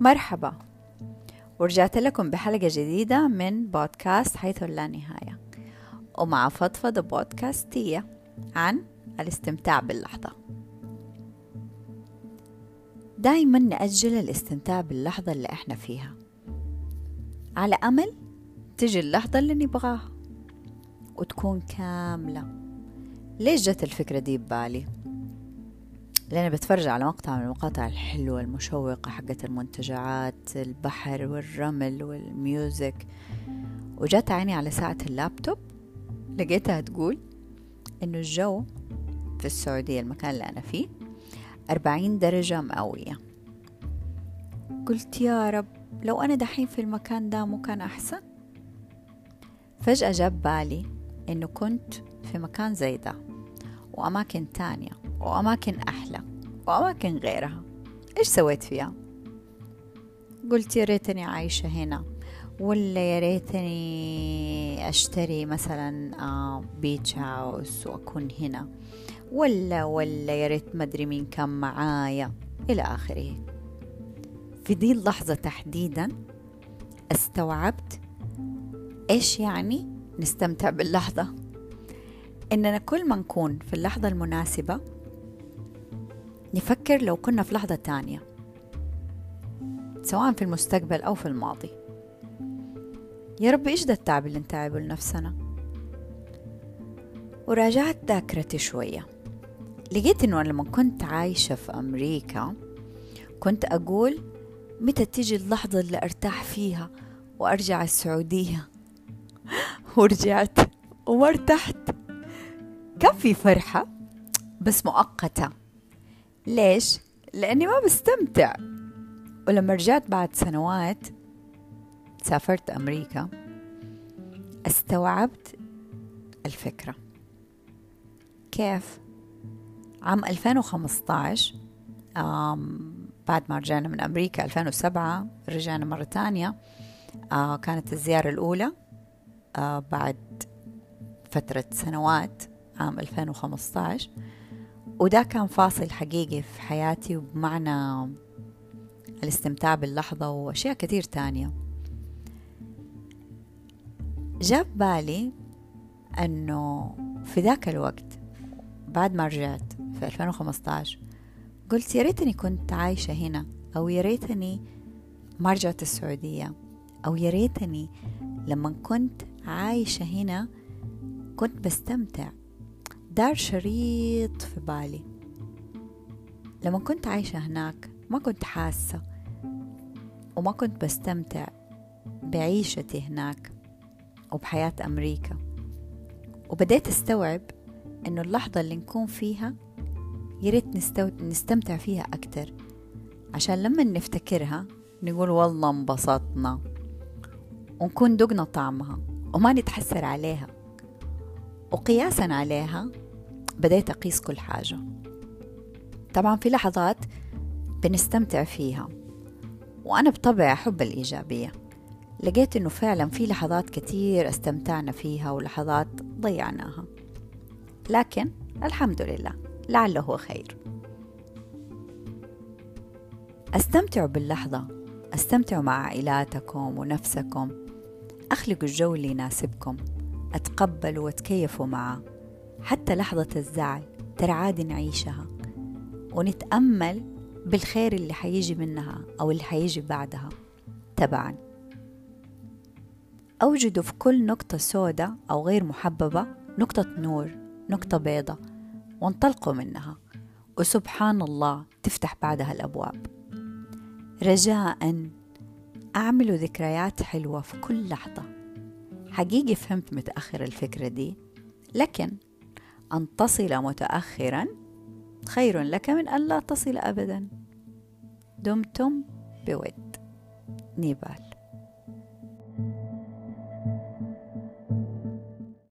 مرحبا. ورجعت لكم بحلقة جديدة من بودكاست حيث لا نهاية. ومع فضفضة بودكاستية عن الاستمتاع باللحظة. دايما نأجل الاستمتاع باللحظة اللي إحنا فيها. على أمل تجي اللحظة اللي نبغاها. وتكون كاملة. ليش جت الفكرة دي ببالي؟ لأني بتفرج على مقطع من المقاطع الحلوة المشوقة حقت المنتجعات البحر والرمل والميوزك. وجات عيني على ساعة اللابتوب لقيتها تقول إنه الجو في السعودية المكان اللي أنا فيه أربعين درجة مئوية. قلت يا رب لو أنا دحين في المكان ده مو كان أحسن؟ فجأة جاب بالي إنه كنت في مكان زي ده. وأماكن تانية وأماكن أحلى وأماكن غيرها. إيش سويت فيها؟ قلت يا ريتني عايشة هنا ولا يا ريتني أشتري مثلا بيتش هاوس وأكون هنا ولا ولا يا ريت مدري مين كان معايا. إلى آخره. في دي اللحظة تحديدا استوعبت إيش يعني نستمتع باللحظة؟ إننا كل ما نكون في اللحظة المناسبة نفكر لو كنا في لحظة تانية سواء في المستقبل أو في الماضي. يا رب إيش ده التعب اللي نتعبه لنفسنا؟ وراجعت ذاكرتي شوية. لقيت إنه لما كنت عايشة في أمريكا كنت أقول متى تيجي اللحظة اللي أرتاح فيها وأرجع السعودية. ورجعت وما ارتحت كان في فرحة بس مؤقتة ليش؟ لأني ما بستمتع ولما رجعت بعد سنوات سافرت أمريكا استوعبت الفكرة كيف؟ عام 2015 بعد ما رجعنا من أمريكا 2007 رجعنا مرة تانية كانت الزيارة الأولى بعد فترة سنوات عام 2015 وده كان فاصل حقيقي في حياتي وبمعنى الاستمتاع باللحظة وأشياء كتير تانية. جاب بالي أنه في ذاك الوقت بعد ما رجعت في 2015 قلت يا ريتني كنت عايشة هنا أو يا ريتني ما رجعت السعودية أو يا ريتني لما كنت عايشة هنا كنت بستمتع دار شريط في بالي. لما كنت عايشة هناك ما كنت حاسة وما كنت بستمتع بعيشتي هناك وبحياة أمريكا. وبديت أستوعب إنه اللحظة اللي نكون فيها ياريت نستو... نستمتع فيها أكتر. عشان لما نفتكرها نقول والله انبسطنا ونكون دقنا طعمها وما نتحسر عليها. وقياسا عليها بديت أقيس كل حاجة. طبعا في لحظات بنستمتع فيها وأنا بطبعي أحب الإيجابية. لقيت إنه فعلا في لحظات كتير استمتعنا فيها ولحظات ضيعناها. لكن الحمد لله لعله خير. استمتعوا باللحظة استمتعوا مع عائلاتكم ونفسكم أخلقوا الجو اللي يناسبكم. أتقبلوا وتكيفوا معه. حتى لحظة الزعل ترى عادي نعيشها ونتأمل بالخير اللي حيجي منها أو اللي حيجي بعدها. تبعا. أوجدوا في كل نقطة سوداء أو غير محببة نقطة نور نقطة بيضة وانطلقوا منها. وسبحان الله تفتح بعدها الأبواب. رجاء أعملوا ذكريات حلوة في كل لحظة. حقيقي فهمت متأخر الفكرة دي. لكن أن تصل متأخرا خير لك من أن لا تصل أبدا. دمتم بود. نيبال.